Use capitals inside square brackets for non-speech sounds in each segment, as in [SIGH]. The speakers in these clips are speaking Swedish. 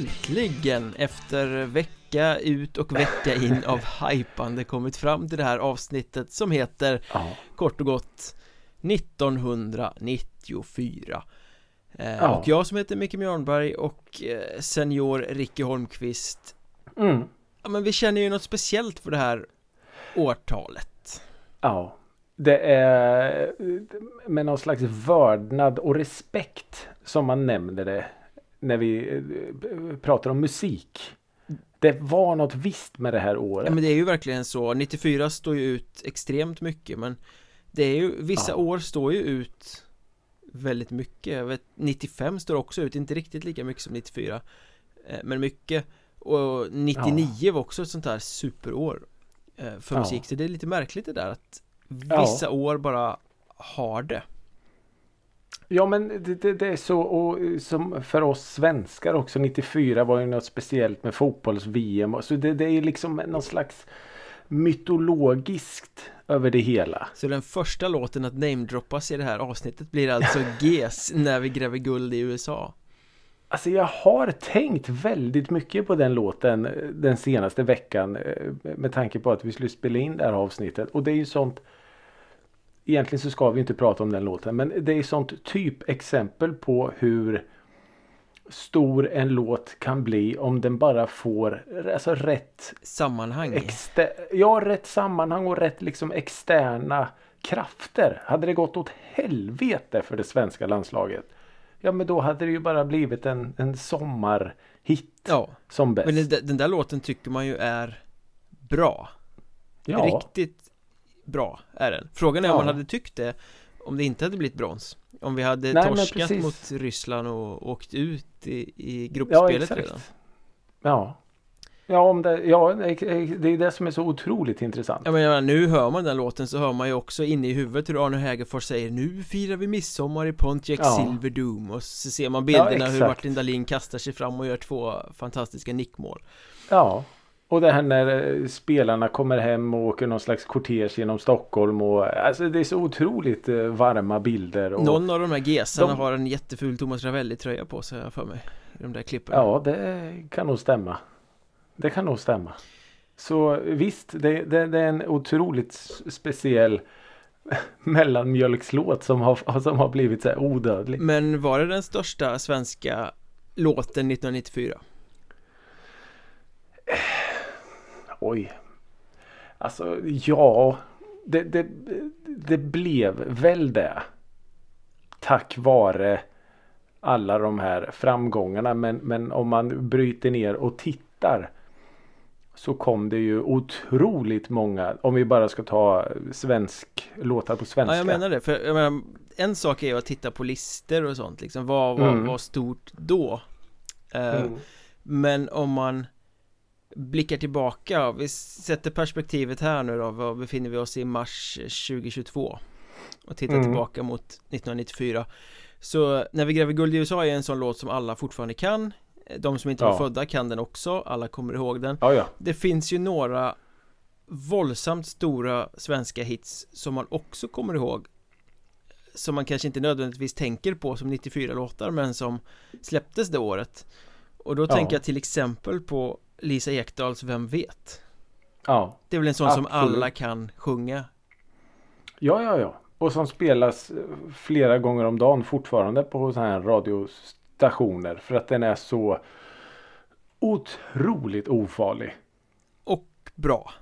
slutligen efter vecka ut och vecka in av [LAUGHS] hypande kommit fram till det här avsnittet som heter Ja. kort och gott 1994 eh, Ja. Och jag som heter Micke Mjörnberg och eh, senior Ricky Holmqvist Mm. Ja men vi känner ju något speciellt för det här årtalet Ja. Det är med någon slags vördnad och respekt som man nämner det när vi eh, pratar om musik. Det var något visst med det här året. Ja men det är ju verkligen så, 94 står ju ut extremt mycket men Det är ju, vissa Ja. år står ju ut Väldigt mycket, vet 95 står också ut, inte riktigt lika mycket som 94 eh, Men mycket Och 99 var också ett sånt här superår eh, För Ja. musik, så det är lite märkligt det där att Ja. Vissa år bara har det Ja men det, det, det är så och som för oss svenskar också 94 var ju något speciellt med fotbolls-VM. Så det, det är liksom någon slags mytologiskt över det hela. Så den första låten att namedroppas i det här avsnittet blir alltså [LAUGHS] GES när vi gräver guld i USA Alltså jag har tänkt väldigt mycket på den låten eh, den senaste veckan eh, med tanke på att vi skulle spela in det här avsnittet och det är ju sånt Egentligen så ska vi inte prata om den låten men det är sånt typ exempel på hur stor en låt kan bli om den bara får alltså rätt Sammanhang exter- ja, rätt sammanhang och rätt liksom externa krafter. Hade det gått åt helvete för det svenska landslaget. Ja men då hade det ju bara blivit en, en sommarhit Ja, som bäst. men den, den där låten tycker man ju är bra ja, Riktigt bra är den Frågan är om Ja. man hade tyckt det Om det inte hade blivit brons Om vi hade Nej, torskat mot Ryssland och åkt ut i, i ja gruppspelet exakt. redan Ja. Ja, om det, ja, det är det som är så otroligt intressant. Ja men jag menar, nu hör man den låten så hör man ju också inne i huvudet hur Arne Hägerfors säger Nu firar vi midsommar i Pontiac Ja. Silverdome Och så ser man bilderna hur exakt. Martin Dahlin kastar sig fram och gör två fantastiska nickmål Ja. Och det här när eh, spelarna kommer hem och åker någon slags kortege genom Stockholm och alltså det är så otroligt eh, varma bilder. Och, Någon av de här gesarna de- har en jätteful Thomas Ravelli-tröja på sig för mig de där klippen Ja, det kan nog stämma. Det kan nog stämma. Så visst, det, det, det är en otroligt speciell [LAUGHS] mellanmjölkslåt som har, som har blivit så här odödlig. Men var det den största svenska låten 1994? [SIGHS] Oj. Alltså, ja. Det, det, det blev väl det. Tack vare alla de här framgångarna. Men, men om man bryter ner och tittar. Så kom det ju otroligt många. Om vi bara ska ta svensk låtar på svenska. Ja jag menar det, för jag menar, en sak är ju att titta på listor och sånt liksom, vad var, Mm. var stort då? Eh, Mm. Men om man blickar tillbaka, vi sätter perspektivet här nu då, vad befinner vi oss i mars 2022? Och tittar Mm. tillbaka mot 1994 Så när vi gräver guld i USA är en sån låt som alla fortfarande kan De som inte var Ja. födda kan den också, alla kommer ihåg den Ja, ja. Det finns ju några våldsamt stora svenska hits som man också kommer ihåg Som man kanske inte nödvändigtvis tänker på som 94-låtar men som släpptes det året Och då tänker jag till exempel på Lisa Ekdahls Vem vet? Ja. Det är väl en sån som Absolut. alla kan sjunga Ja, ja, ja. Och som spelas flera gånger om dagen fortfarande på sådana här radiostationer. För att den är så otroligt ofarlig. och bra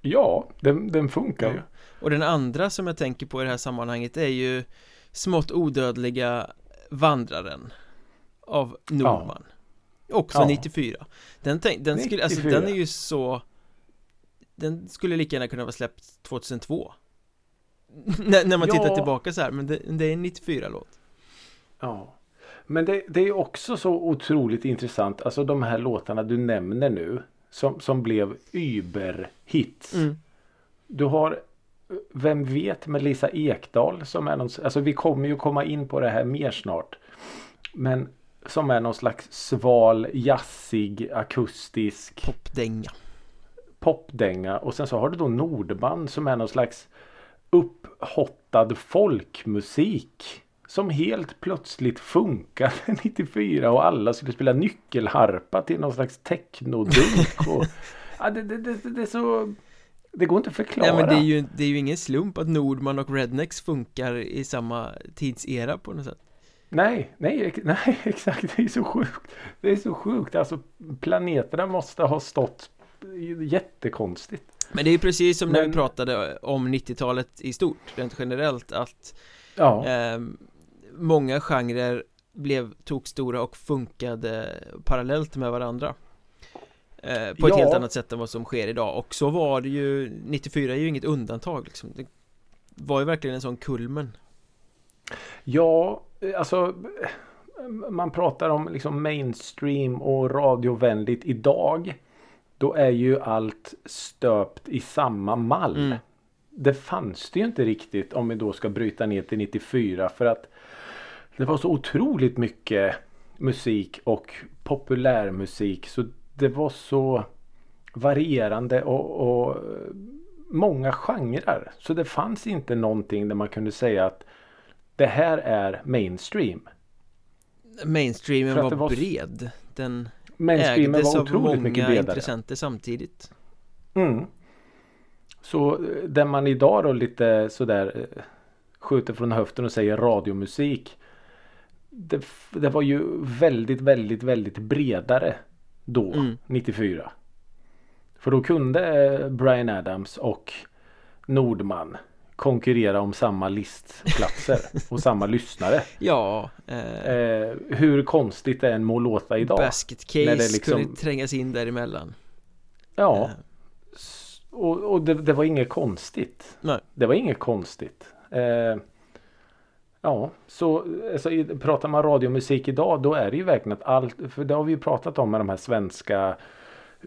Ja, den, den funkar Ja. ju. Och den andra som jag tänker på i det här sammanhanget är ju Smått odödliga Vandraren Av Norman Också Ja. 94 Den, tänk, den, skulle, alltså, 94. den är ju så Den skulle lika gärna kunna vara släppt 2002 [LAUGHS] när, när man Ja. tittar tillbaka så här, men det, det är en 94-låt Ja. Men det, det är också så otroligt intressant. Alltså de här låtarna du nämner nu. Som, som blev überhits. mm. Du har Vem vet med Lisa Ekdahl som är någon, alltså vi kommer ju komma in på det här mer snart. Men som är någon slags sval, jazzig, akustisk Popdänga popdänga. Och sen så har du då Nordband som är någon slags upphottad folkmusik. som helt plötsligt funkade 94 [LAUGHS] och alla skulle spela nyckelharpa till någon slags technodunk. Och, [LAUGHS] ja, det, det, det, det är så... Det går inte att förklara. Nej men det är, ju, det är ju ingen slump att Nordman och Rednex funkar i samma tidsera på något sätt. Nej, nej, [LAUGHS] nej exakt. Det är så sjukt. Det är så sjukt. Alltså planeterna måste ha stått jättekonstigt. Men det är precis som Men... när vi pratade om 90-talet i stort, rent generellt att ja. eh, många genrer blev tokstora och funkade parallellt med varandra eh, På ett ja. helt annat sätt än vad som sker idag och så var det ju 94 är ju inget undantag liksom Det var ju verkligen en sån kulmen Ja, alltså man pratar om liksom mainstream och radiovänligt idag Då är ju allt stöpt i samma mall mm. Det fanns det ju inte riktigt om vi då ska bryta ner till 94 för att det var så otroligt mycket musik och populärmusik så det var så varierande och, och många genrer. Så det fanns inte någonting där man kunde säga att det här är mainstream. Mainstreamen var, var bred. Den ägdes var av många intressenter samtidigt. Mm. Så eh, där man idag då lite sådär eh, skjuter från höften och säger radiomusik det, det var ju väldigt, väldigt, väldigt bredare då, mm. 94. För då kunde eh, Brian Adams och Nordman konkurrera om samma listplatser och samma lyssnare. [LAUGHS] Ja. Eh, eh, hur konstigt det än må låta idag. Basket Case liksom... skulle trängas in däremellan. Ja. Eh. Och, och det, det, var inget konstigt. Nej. Det var inget konstigt. Eh, Ja, så alltså, pratar man radiomusik idag då är det ju verkligen att allt, för det har vi ju pratat om med de här svenska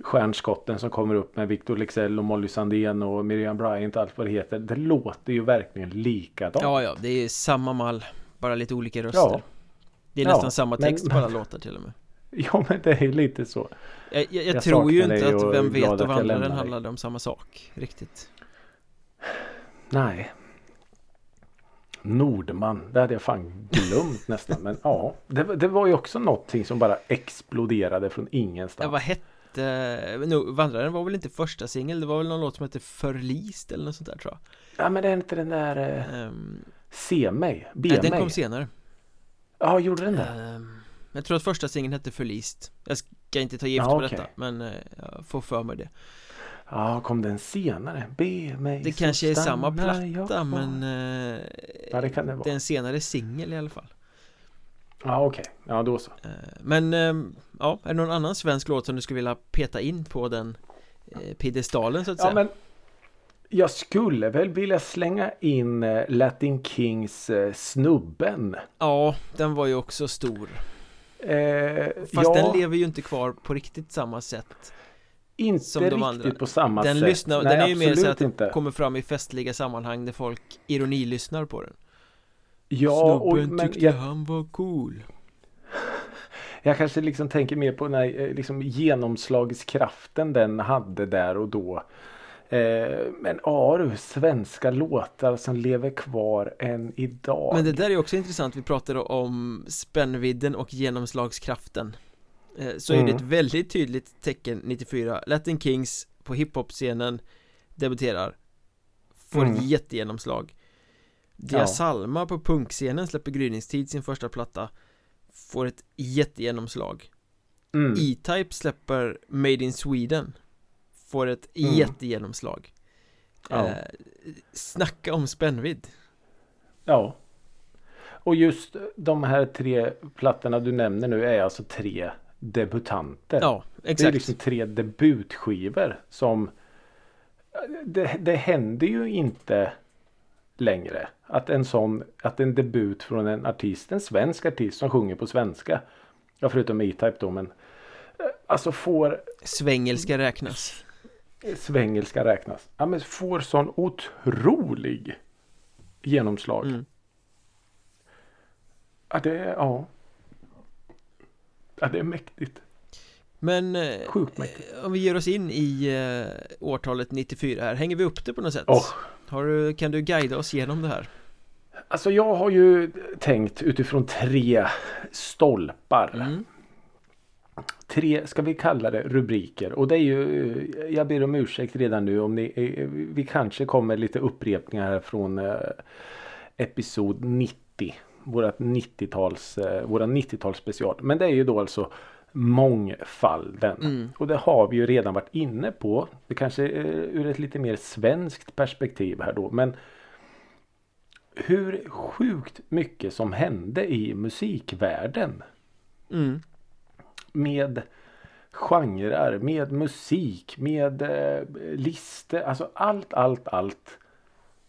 stjärnskotten som kommer upp med Victor Lexell och Molly Sandén och Miriam Bryant och allt vad det heter. Det låter ju verkligen likadant. Ja, ja, det är samma mall, bara lite olika röster. Ja. Det är nästan ja, samma text men, på alla låtar till och med. [LAUGHS] Ja, men det är lite så. Jag, jag, jag, jag tror ju inte att Vem vet och vandraren handlade om samma sak, riktigt. Nej, Nordman, det hade jag fan glömt nästan. Men ja, det, det, var ju också någonting som bara exploderade från ingenstans. Ja, vad hette, no, Vandraren var väl inte första singel, det var väl någon låt som hette Förlist eller något sånt där tror jag. Ja, men det är inte den där um, Se mig, Be nej, den mig. kom senare. Ja, gjorde den det? Um, jag tror att första singeln hette Förlist. Jag ska inte ta gift ja, på okay. detta, men uh, jag får för mig det. Ja, kom den senare? Be mig Det kanske är samma platta men eh, ja, det kan det vara. Det är en senare singel i alla fall Ja okej, okay. ja då så eh, Men eh, ja, är det någon annan svensk låt som du skulle vilja peta in på den eh, piedestalen så att ja, säga? Men jag skulle väl vilja slänga in eh, Latin Kings Snubben Ja, den var ju också stor eh, Fast ja. den lever ju inte kvar på riktigt samma sätt inte som riktigt andra. på samma den sätt. Lyssnar, Nej, den är ju mer så att den kommer fram i festliga sammanhang där folk ironilyssnar på den. Ja, Snubben och, men, tyckte jag, han var cool. [LAUGHS] Jag kanske liksom tänker mer på den här eh, liksom genomslagskraften den hade där och då. Eh, men ja du, svenska låtar som lever kvar än idag. Men det där är också intressant. Vi pratade om spännvidden och genomslagskraften. Eh, så mm. är det ett mm. väldigt tydligt tecken 94 Latin Kings på hiphop-scenen debuterar Får mm. jättegenomslag Dia. Salma på punkscenen släpper gryningstid sin första platta Får ett jättegenomslag mm. E-Type släpper Made in Sweden Får ett mm. jättegenomslag ja. eh, Snacka om spännvidd Ja Och just de här tre plattorna du nämner nu är alltså tre debutanter. Ja, exakt. Det är liksom tre debutskivor som det, det händer ju inte längre att en sån att en debut från en artist, en svensk artist som sjunger på svenska. Ja förutom E-Type då men alltså får Svengelska räknas. Svengelska räknas. Ja men får sån otrolig genomslag. Mm. Ja det är ja. Ja, det är mäktigt. Men eh, Sjukt mäktigt. om vi ger oss in i eh, årtalet 94 här, hänger vi upp det på något sätt? Oh. Du, kan du guida oss genom det här? Alltså jag har ju tänkt utifrån tre stolpar. Mm. Tre, ska vi kalla det rubriker. Och det är ju, jag ber om ursäkt redan nu om ni, eh, vi kanske kommer lite upprepningar här från eh, episod 90. Vårat 90-tals, eh, våra 90-tals special. Men det är ju då alltså mångfalden. Mm. Och det har vi ju redan varit inne på. Det kanske eh, ur ett lite mer svenskt perspektiv här då. Men hur sjukt mycket som hände i musikvärlden. Mm. Med genrer, med musik, med eh, listor. Alltså allt, allt, allt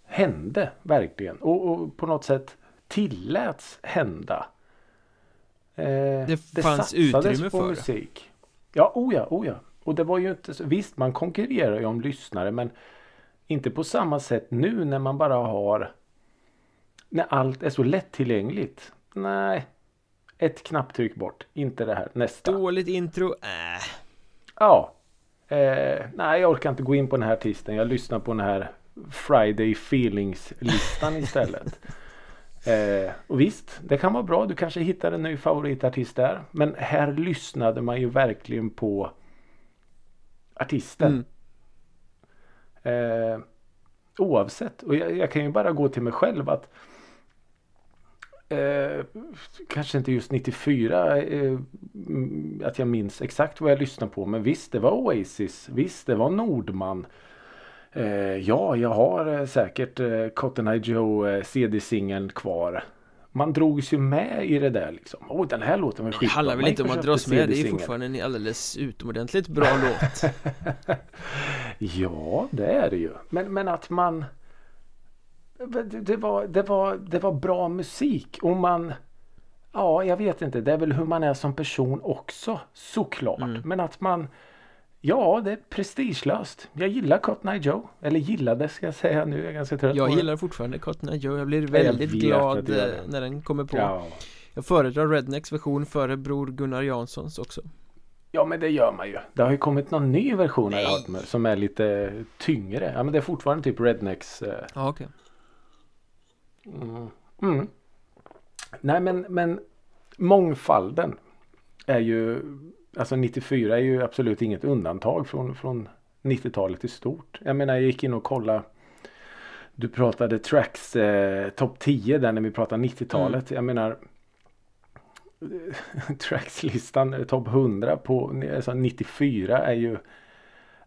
hände verkligen. Och, och på något sätt tilläts hända. Eh, Det fanns utrymme på för musik. Ja, oh ja, oh. Och det var ju inte så, visst man konkurrerar ju om lyssnare men inte på samma sätt nu när man bara har när allt är så lättillgängligt. Nej, ett knapptryck bort, inte det här, nästa. Dåligt intro, äh. Ja. Eh, nej, jag orkar inte gå in på den här artisten. Jag lyssnar på den här Friday Feelings-listan istället. [LAUGHS] eh, och visst, det kan vara bra. Du kanske hittar en ny favoritartist där. Men här lyssnade man ju verkligen på artisten. Mm. Eh, oavsett. Och jag, jag kan ju bara gå till mig själv att eh, kanske inte just 94 eh, mm, att jag minns exakt vad jag lyssnade på. Men visst, det var Oasis. Visst, det var Nordman. Eh, ja, jag har eh, säkert eh, Cotton Eye Joe CD-singeln kvar. Man drogs ju med i det där liksom. Oj, den här låten var Det skitbra. handlar väl inte om att dras med, det är fortfarande en alldeles utomordentligt bra låt [LAUGHS] Ja, det är det ju. Men, men att man... Det, var, det, var, det var bra musik och man... Ja, jag vet inte. Det är väl hur man är som person också såklart. Mm. Men att man... Ja, det är prestigelöst. Jag gillar Cotton Eye Joe. Eller gillade ska jag säga nu. Jag är ganska trött Jag gillar fortfarande Cotton Eye Joe, jag blir jag väldigt vet glad eh, när den kommer på. Ja. Jag föredrar Rednecks version före Bror Gunnar Janssons också ja, men det gör man ju. Det har ju kommit någon ny version jag Nej. hört med, som är lite tyngre. Ja, men det är fortfarande typ Rednecks. Eh, Ja okej Mm. Mm. Nej men, men mångfalden är ju Alltså 94 är ju absolut inget undantag från, från 90-talet i stort. Jag menar jag gick in och kollade Du pratade tracks eh, topp 10 där när vi pratade 90-talet. Jag menar [LAUGHS] Trackslistan eh, topp 100 på alltså 94 är ju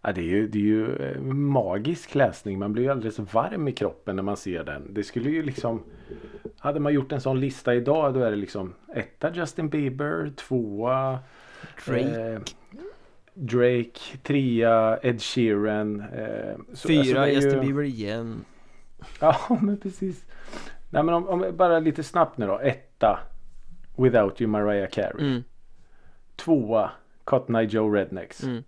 Ja, det är ju, det är ju eh, magisk läsning. Man blir ju alldeles varm i kroppen när man ser den. Det skulle ju liksom Hade man gjort en sån lista idag då är det liksom etta Justin Bieber, tvåa Drake, eh, Drake, trea Ed Sheeran. Eh, så- fyra alltså är ju- Justin Bieber igen [LAUGHS] Ja men precis. Nej men om, om bara lite snabbt nu då. Etta Without You Mariah Carey. mm. Tvåa Cotton Eye Joe Rednecks. Mm.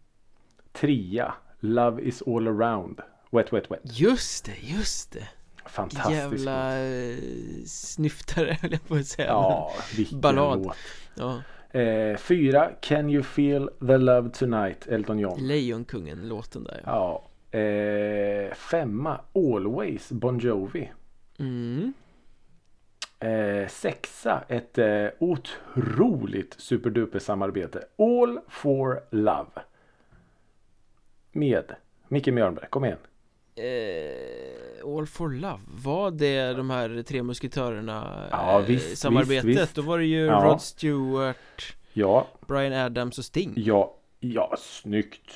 Trea Love is all around. Wet wet wet. Just det, just det Fantastisk låt. Jävla eh, snyftare [LAUGHS] höll jag på att säga Ja, vilken Ballad. låt. ja. Eh, fyra Can you feel the love tonight Elton John. Lejonkungen-låten där ja. Ja. Eh, femma Always Bon Jovi. mm. Eh, sexa ett eh, otroligt superduper samarbete. All for Love. Med Micke Mjörnberg. Kom igen. eh, All for Love, var det de här tre musketörerna Ja, eh, visst, samarbetet? visst, visst. Då var det ju Ja. Rod Stewart, Ja, Brian Adams och Sting ja, ja, snyggt.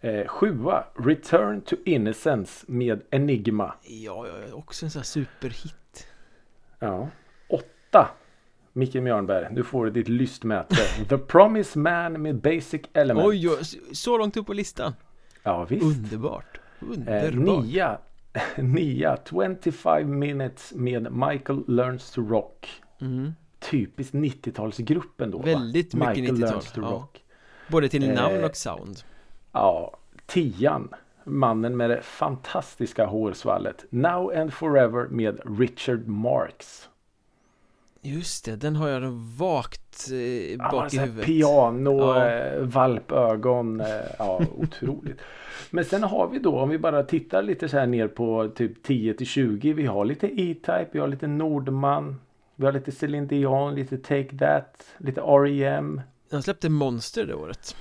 Eh, sjua Return to Innocence med Enigma. Ja, ja, ja, också en sån här superhit Ja. Åtta Micke Mjörnberg, nu får du ditt lystmäte. [LAUGHS] The Promise Man med Basic Element. Oj, så långt upp på listan Ja, visst. Underbart Eh, Underbart nia, [LAUGHS] nia 25 minutes med Michael Learns to Rock. mm. Typiskt 90-talsgruppen då. va? Väldigt mycket Michael 90-tal, Learns to ja. Rock. Både till Eh, namn och sound Ja, tian. Mannen med det fantastiska hårsvallet. Now and Forever med Richard Marx. Just det, den har jag vagt eh, bak i så här huvudet Piano, Ja. eh, valpögon. Eh, ja, otroligt. Men sen har vi då, om vi bara tittar lite så här ner på typ 10 till 20. Vi har lite E-Type, vi har lite Nordman. Vi har lite Celine Dion, lite Take That, lite R.E.M. De släppte Monster det året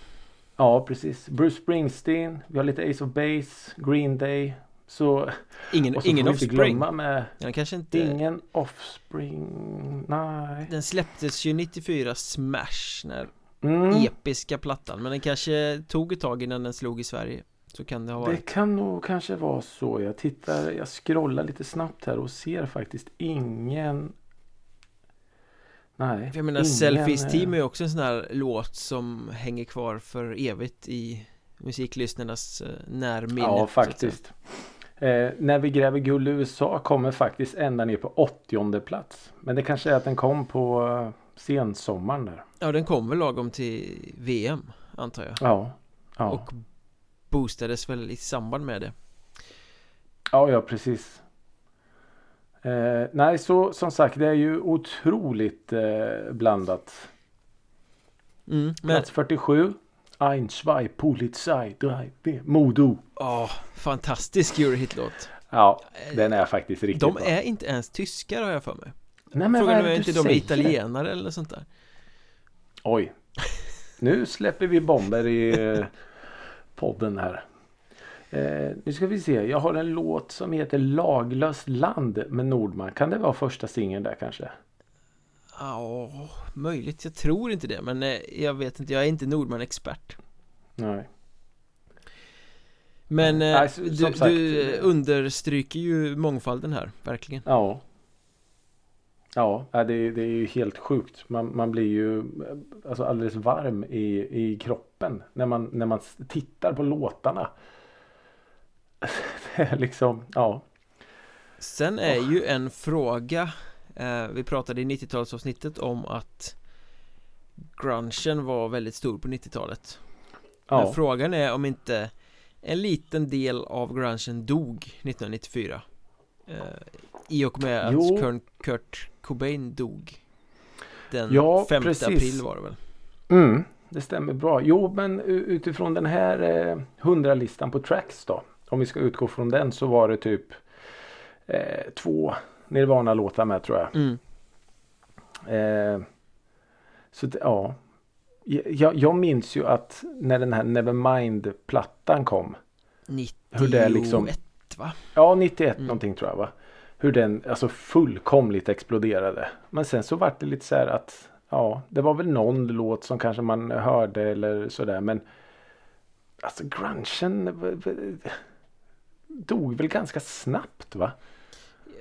Ja, precis. Bruce Springsteen. Vi har lite Ace of Base, Green Day. Så, Ingen, så ingen Offspring med Den kanske inte ingen Offspring. Nej. Den släpptes ju 94 Smash när Mm. episka plattan Men den kanske tog ett tag innan den slog i Sverige Så kan det ha Det varit kan nog kanske vara så. Jag tittar, jag scrollar lite snabbt här och ser faktiskt ingen. Nej. Jag menar ingen, Selfies eh, Team är ju också en sån här låt som hänger kvar för evigt i musiklyssnarnas eh, närminne Ja, faktiskt. Eh, när vi gräver guld i USA kommer faktiskt ända ner på 80 plats. Men det kanske är att den kom på eh, sensommaren där. Ja, den kom väl lagom till VM antar jag Ja. Ja. Och boostades väl i samband med det ja, ja precis. Eh, nej, så som sagt det är ju otroligt eh, blandat. mm, Men, Plats 47. Ein, zwei, Polizei, drei, vier, Modo. ja, fantastisk Eurohit-låt Ja, den är faktiskt riktigt De bra. är inte ens tyskar har jag för mig Nej, men Frågan vad är är inte de är italienare eller sånt där Oj. Nu släpper vi bomber i eh, podden här. Eh, nu ska vi se. Jag har en låt som heter Laglöst land med Nordman. Kan det vara första singeln där kanske? Ja, möjligt. Jag tror inte det, men eh, jag vet inte. Jag är inte Nordman-expert. Nej. Men eh, Nej, som du, sagt, du eh, understryker ju mångfalden här, verkligen. Ja. Ja, det, det är ju helt sjukt. Man, man blir ju eh, alltså alldeles varm i, i kroppen när man, när man tittar på låtarna. [LAUGHS] Det är liksom, ja. Sen är ju en fråga eh, Vi pratade i 90-talsavsnittet om att Grungen var väldigt stor på 90-talet Men ja. frågan är om inte en liten del av grungen dog 1994 eh, I och med att Jo. Kurt, Cobain dog Den Ja, 5 precis. april var det väl Mm, det stämmer bra. Jo, men utifrån den här eh, 100-listan på tracks då. Om vi ska utgå från den så var det typ eh, två Nirvana-låtar med tror jag. mm. Eh, så ja. Jag, jag minns ju att när den här Nevermind-plattan kom. 91 Hur det liksom- va? Ja, 91 Mm. någonting tror jag va. Hur den alltså fullkomligt exploderade. Men sen så vart det lite så här att ja, det var väl någon låt som kanske man hörde eller sådär. Men alltså grungen dog väl ganska snabbt va?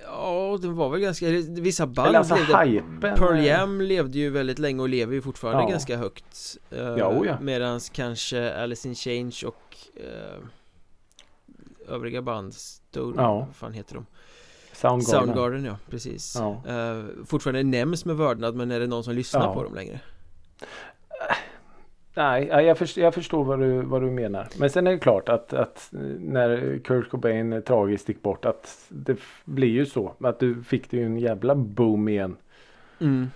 Ja, det var väl ganska, vissa band Eller alltså levde hypen. Pearl eh, Jam levde ju väldigt länge och lever ju fortfarande Ja. ganska högt uh, Ja, oh ja. Medans kanske Alice in Change och eh, Övriga band Stone, Ja. vad fan heter de? Soundgarden. Soundgarden ja, precis Ja. Eh, Fortfarande nämns med vördnad men är det någon som lyssnar på dem längre? Nej, ja, jag, förstår, jag förstår vad du, vad du menar. Men sen är det klart att, att när Kurt Cobain tragiskt gick bort att det blir ju så. Att du fick det ju en jävla boom igen. Mm.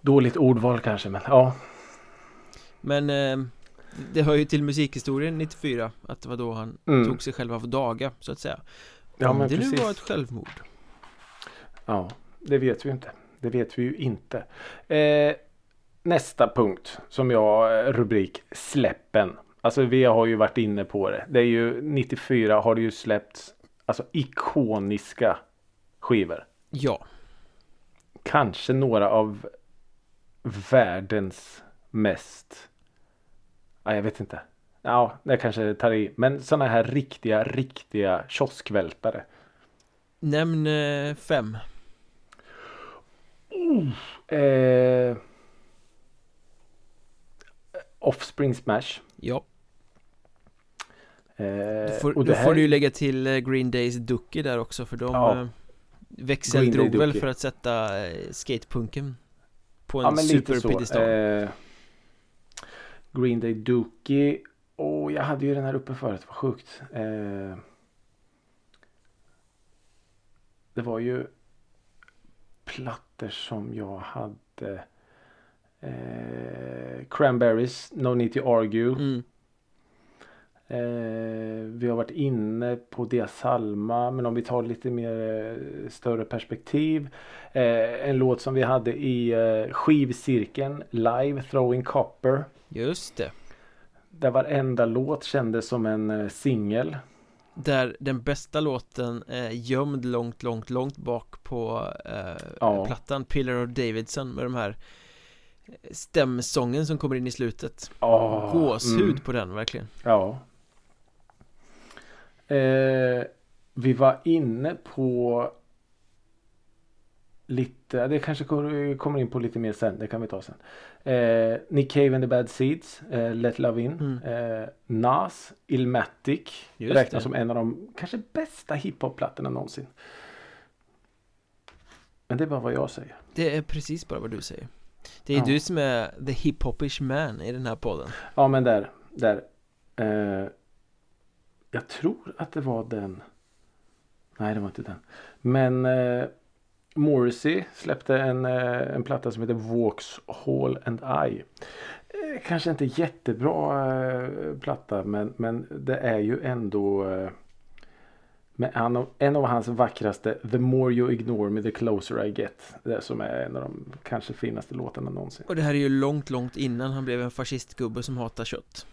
Dåligt ordval kanske men ja. Men eh, det hör ju till musikhistorien 94 att det var då han Mm. tog sig själv av daga så att säga Ja Om men det precis. nu var ett självmord Ja, det vet vi ju inte. Det vet vi ju inte. Eh, nästa punkt som jag eh, rubrik släppen. Alltså vi har ju varit inne på det. Det är ju 94 har det ju släppts alltså ikoniska skivor. Ja, Kanske några av världens mest. Ja, jag vet inte. Ja, det kanske tar i. Men sådana här riktiga, riktiga kioskvältare. nämn eh, fem Eh, Offspring Smash. Ja, Eh, då får, och då här- får du ju lägga till eh, Green Days Ducky där också för de Ja. eh, växeldrog väl för att sätta eh, skatepunken på en Ja, superpiedestal Eh, Green Day Dookie. Och jag hade ju den här uppe förut. Vad sjukt. Eh, det var ju plattor som jag hade. Eh, Cranberries, No Need To Argue. mm. Eh, vi har varit inne på Dia Salma men om vi tar lite mer eh, större perspektiv. Eh, en låt som vi hade i eh, skivcirkeln live Throwing Copper. Just det Där varenda låt kändes som en eh, singel. Där den bästa låten är gömd långt, långt, långt bak på eh, Ja. plattan Pillar of Davidson med de här stämsången som kommer in i slutet Oh, Gåshud på den verkligen Ja. Eh, vi var inne på lite, det kanske kommer in på lite mer sen, det kan vi ta sen. Eh, Nick Cave and the Bad Seeds, eh, Let Love In, Mm. eh, Nas, Illmatic, Just räknas det. som en av de kanske bästa hiphop-plattorna någonsin. Men det är bara vad jag säger. Det är precis bara vad du säger Det är Ja. du som är the hip-hopish man i den här podden Ja men där, där. Eh, jag tror att det var den. Nej det var inte den. Men eh, Morrissey släppte en, eh, en platta som heter Vauxhall and I. Eh, kanske inte jättebra eh, platta men, men det är ju ändå med en av, hans vackraste The more you ignore me the closer I get. Det som är en av de kanske finaste låtarna någonsin. Och det här är ju långt, långt innan han blev en fascistgubbe som hatar kött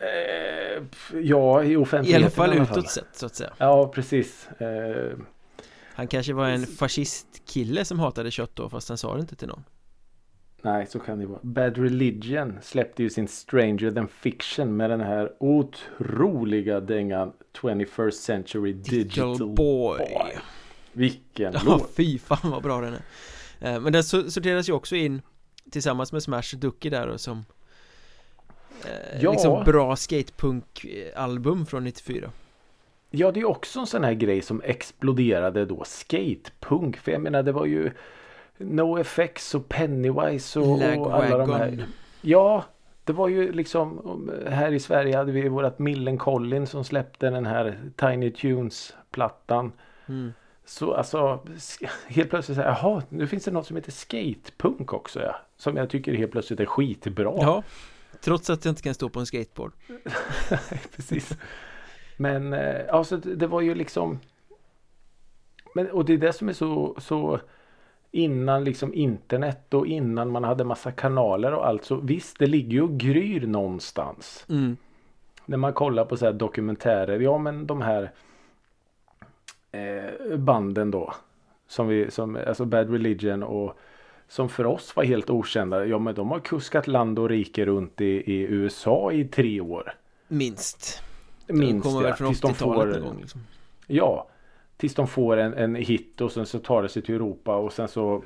Eh, ja, i I offentligheten alla fall utåt sett så att säga Ja, precis. Eh, Han kanske var en fascistkille som hatade kött då fast han sa det inte till någon nej, så kan det vara. Bad Religion släppte ju sin Stranger than Fiction med den här otroliga dängan 21st Century Digital, Digital boy. Boy. Vilken [LAUGHS] Ja, låt! fy fan vad bra den är Eh, Men den so- sorteras ju också in Tillsammans med Smash Ducky där och som eh, Ja. Liksom bra skatepunk-album från 94 Ja, det är också en sån här grej som exploderade då. Skatepunk. För jag menar, det var ju NoFX och Pennywise och, och alla de här. Ja, det var ju liksom här i Sverige hade vi vårat Millencolin som släppte den här Tiny Tunes-plattan. mm. Så alltså helt plötsligt så här, jaha, nu finns det något som heter skatepunk också ja. Som jag tycker helt plötsligt är skitbra. Ja Trots att jag inte kan stå på en skateboard [LAUGHS] Precis. Men alltså det var ju liksom men, och det är det som är så, så innan liksom internet och innan man hade massa kanaler och allt så visst det ligger ju och gryr någonstans. mm. När man kollar på så här dokumentärer. Ja men de här eh, banden då. Som vi, som, alltså Bad Religion och som för oss var helt okända. Ja men de har kuskat land och rike runt i, i USA i tre år. Minst Minst De kommer väl ja, från tills de 80-talet får, någon gång liksom. Ja. Tills de får en, en hit och sen så tar det sig till Europa och sen så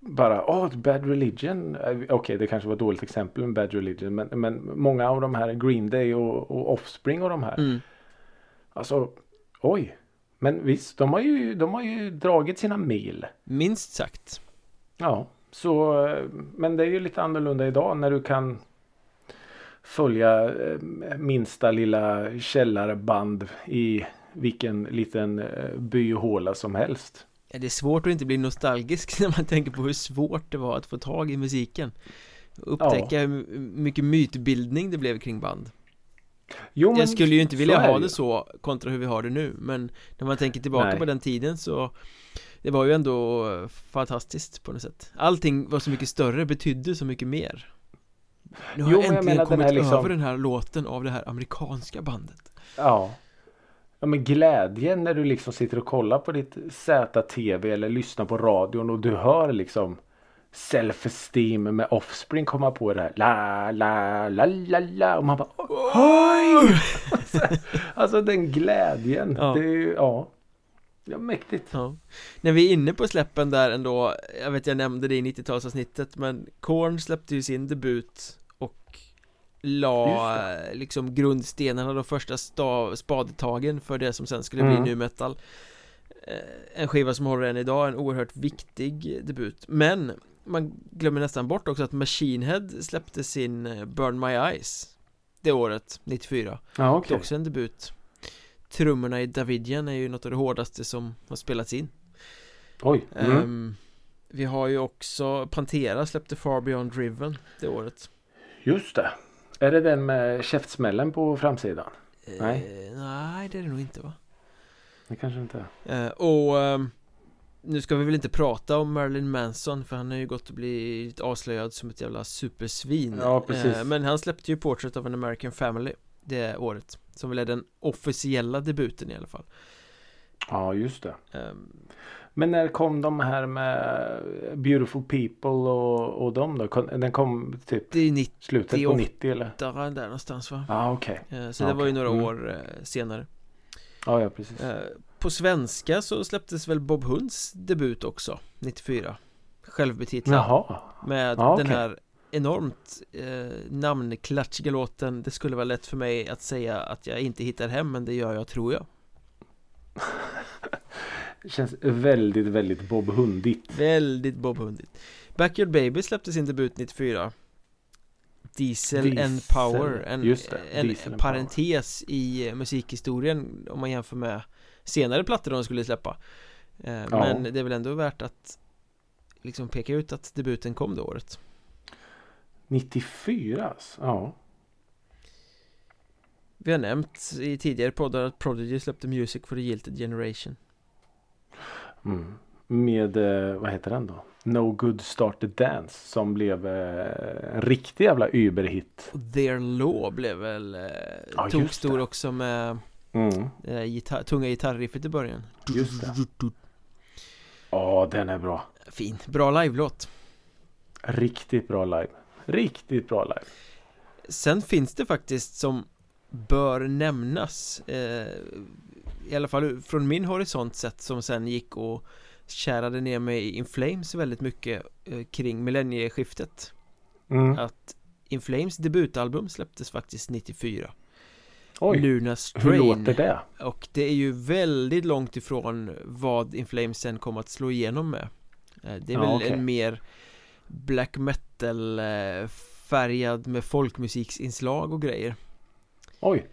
bara, åh, Bad Religion. Eh, Okej, det kanske var ett dåligt exempel med Bad Religion. Men, men många av de här Green Day och, och Offspring och de här. mm. Alltså, oj. Men visst, de har ju, de har ju dragit sina mil. Minst sagt Ja, så, eh, men det är ju lite annorlunda idag när du kan följa eh, minsta lilla källarband i vilken liten eh, by och håla som helst. Ja, Det är svårt att inte bli nostalgisk [LAUGHS] när man tänker på hur svårt det var att få tag i musiken. Upptäcka hur mycket mytbildning det blev kring band. Jo, men Jag skulle ju inte vilja ha det så kontra hur vi har det nu Men när man tänker tillbaka Nej. på den tiden så Det var ju ändå fantastiskt på något sätt. Allting var så mycket större, betydde så mycket mer. Nu har Jo, jag men jag äntligen menar, den kommit här liksom- över den här låten av det här amerikanska bandet. Ja. Ja men glädjen när du liksom sitter och kollar på ditt ZTV eller lyssnar på radion och du hör liksom Self-esteem med Offspring komma på det här. La, la, la, la, la. Och man bara Oj! [LAUGHS] alltså den glädjen. Ja. Det är ju, ja. Ja, mäktigt. Ja. När vi är inne på släppen där ändå Jag vet jag nämnde det i 90-talsavsnittet Men Korn släppte ju sin debut La liksom grundstenarna de första sta- spadtagen för det som sen skulle bli Mm. nu metal Eh, En skiva som håller än idag, en oerhört viktig debut Men man glömmer nästan bort också att Machine Head släppte sin eh, Burn My Eyes Det året, 94 Ja Det är också en debut Trummorna i Davidian är ju något av det hårdaste som har spelats in Oj. Mm. Ehm, Vi har ju också Pantera släppte Far Beyond Driven det året Just det. Är det den med käftsmällen på framsidan? Nej. Eh, nej det är det nog inte va? Det kanske inte är. Eh, och ehm, nu ska vi väl inte prata om Marilyn Manson för han har ju gått och blivit avslöjad som ett jävla supersvin Ja, precis. Eh, Men han släppte ju Portrait of an American Family det året Som väl är den officiella debuten i alla fall Ja, just det. Men när kom de här med Beautiful People och, och de då? Den kom typ Det är 90 slutet på 98. 90 eller? där någonstans va? Ja, okej. Eh, Så det var ju några Mm. år eh, senare Ja, ja, precis. Eh, På svenska så släpptes väl Bob Hunds debut också 94 Självbetitlad Jaha. Med Ja, den okej. här enormt eh, namnklatschiga låten Det skulle vara lätt för mig att säga att jag inte hittar hem men det gör jag tror jag [LAUGHS] Det känns väldigt, väldigt Bob Hundigt. Väldigt Bob Hundigt Backyard Baby släppte sin debut 94 Diesel, Diesel, and Power En, det, en parentes i eh, musikhistorien om man jämför med senare plattor de skulle släppa. Eh, Men det är väl ändå värt att liksom peka ut att debuten kom det året. 94 alltså. Ja. Vi har nämnt i tidigare poddar att Prodigy släppte Music for the Jilted Generation Mm. Med, eh, vad heter den då? No Good Started Dance. Som blev eh, en riktig jävla überhit. Och Their Law blev väl eh, Ja, tog stor också med Mm. det där gitarr, tunga gitarriffet i början Just det. Ja, den är bra. Fin, bra live-låt Riktigt bra live. Riktigt bra live. Sen finns det faktiskt som bör nämnas eh, I alla fall från min horisont sett som sen gick och kärade ner mig i In Flames väldigt mycket eh, kring millennieskiftet Mm. Att In Flames debutalbum släpptes faktiskt 94 Oj, Luna hur Strain låter det? Och det är ju väldigt långt ifrån vad In Flames sen kom att slå igenom med Eh, Det är Ja, väl okej. en mer black metal eh, färgad med folkmusiksinslag och grejer Oj.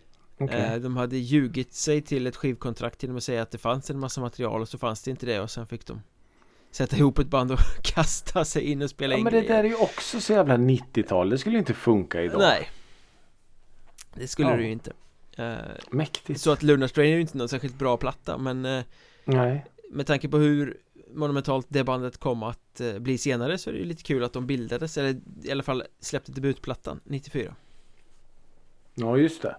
Okej. Eh, De hade ljugit sig till ett skivkontrakt genom att säga att det fanns en massa material och så fanns det inte det och sen fick de Sätta ihop ett band och [LAUGHS] kasta sig in och spela Ja, in men det grejer. där är ju också så jävla 90-tal. Det skulle inte funka idag. Nej Det skulle Ja. det ju inte Eh, Mäktigt. Så att Lunar Strain är ju inte någon särskilt bra platta men eh, Nej. med tanke på hur monumentalt det bandet kom att bli senare så är det ju lite kul att de bildades eller i alla fall släppte debutplattan 94 Ja, just det.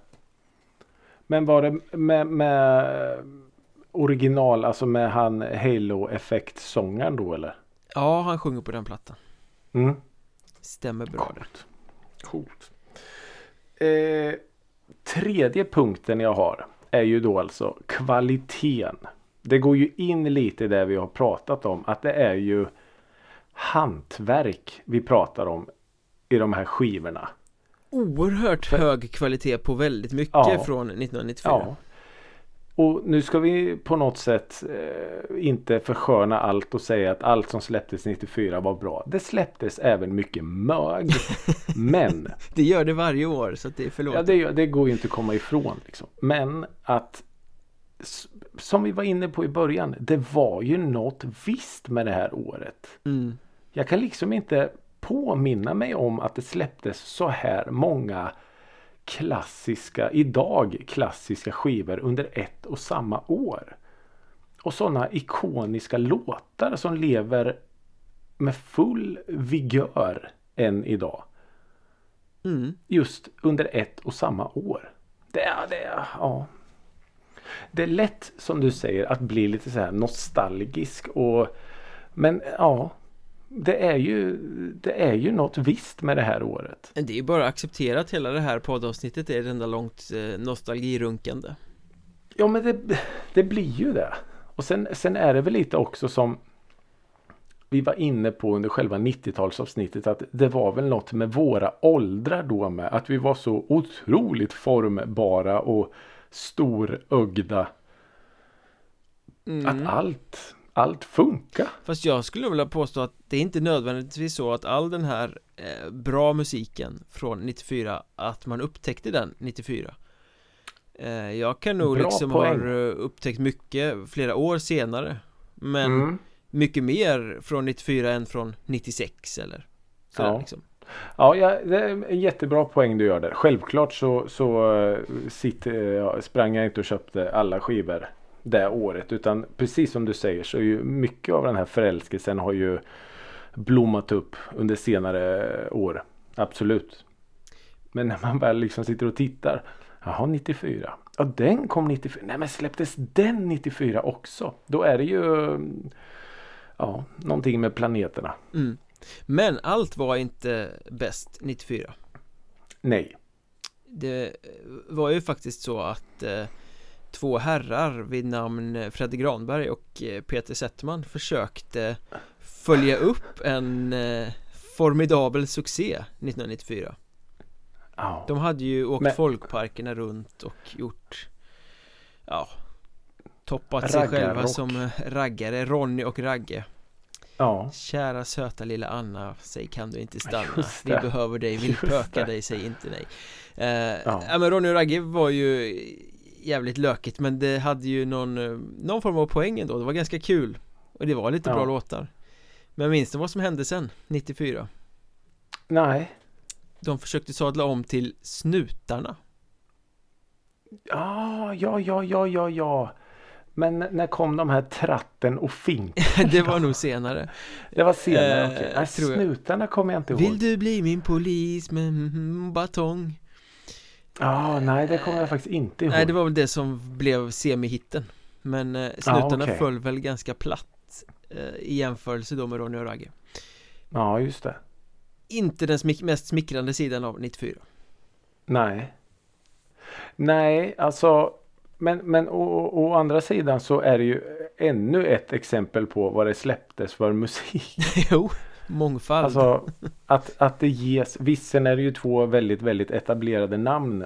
Men var det med, med original, alltså med han Halo-effekt-sångaren då eller? Ja, han sjunger på den plattan Mm. Stämmer bra det Coolt. Coolt. Eh, tredje punkten jag har är ju då alltså kvaliteten. Det går ju in lite i det vi har pratat om. Att det är ju hantverk vi pratar om i de här skivorna. Oerhört hög kvalitet på väldigt mycket Ja. från 1994 Ja. Och nu ska vi på något sätt eh, inte försköna allt och säga att allt som släpptes 94 var bra. Det släpptes även mycket mög. [LAUGHS] men Det gör det varje år så att det är förlåt Ja, det, det går ju inte att komma ifrån. Liksom. Men att som vi var inne på i början. Det var ju något visst med det här året. mm. Jag kan liksom inte påminna mig om att det släpptes så här många klassiska, idag klassiska skivor under ett och samma år. Och sådana ikoniska låtar som lever med full vigör än idag Mm. just under ett och samma år. Det är, det ja. Det är lätt som du säger att bli lite så här nostalgisk och men ja. Det är ju Det är ju något visst med det här året. Det är bara accepterat hela det här poddavsnittet är ett enda långt eh, nostalgirunkande Ja men det, det blir ju det. Och sen, sen är det väl lite också som vi var inne på under själva 90-talsavsnittet att det var väl något med våra åldrar då med. Att vi var så otroligt formbara och storögda. mm. Att allt, allt funkar. Fast jag skulle vilja påstå att det är inte nödvändigtvis så att all den här eh, bra musiken från 94 att man upptäckte den 94 eh, Jag kan nog Bra liksom poäng. ha eh, upptäckt mycket flera år senare Men Mm. mycket mer från 94 än från 96 eller sådär Ja. liksom. Ja, det är en jättebra poäng du gör där. Självklart så, så eh, sitter, jag, sprang jag inte och köpte alla skivor det året. Utan precis som du säger så är ju mycket av den här förälskelsen har ju blommat upp under senare år. Absolut. Men när man väl liksom sitter och tittar. Jaha, 94. Ja, den kom 94. Nej, men släpptes den 94 också? Då är det ju ja, någonting med planeterna. Mm. Men allt var inte bäst 94 Nej. Det var ju faktiskt så att eh, två herrar vid namn Fredde Granberg och eh, Peter Settman försökte följa upp en eh, formidabel succé 1994 Ja. De hade ju åkt Men- folkparkerna runt och gjort Ja Toppat sig själva som eh, raggare, Ronny och Ragge Ja. Kära söta lilla Anna, säg kan du inte stanna [LAUGHS] Vi behöver dig, vill pöka dig, säg inte nej eh, Ja. ja. men Ronny och Ragge var ju jävligt lökigt men det hade ju någon, eh, någon form av poäng ändå, det var ganska kul Och det var lite Ja. bra låtar Men minns du vad som hände sen, 94? Nej. De försökte sadla om till Snutarna Ja, ja, ja, ja, ja, ja. Men när kom de här tratten och fink? [LAUGHS] Det var nog senare Det var senare, Eh, okej. Jag. Snutarna kommer jag inte Vill ihåg. du bli min polis med batong? Ja, nej, det kommer jag faktiskt inte ihåg. Nej det var väl det som blev semihitten Men eh, Snutarna okej. föll väl ganska platt eh, I jämförelse då med Ronny och Ragge Ja, just det. Inte den smick- mest smickrande sidan av 94 Nej. Nej, alltså. Men, men å, å andra sidan så är det ju ännu ett exempel på vad det släpptes för musik. [LAUGHS] Jo, mångfald Alltså att, att det ges. Visserligen är det ju två väldigt, väldigt etablerade namn.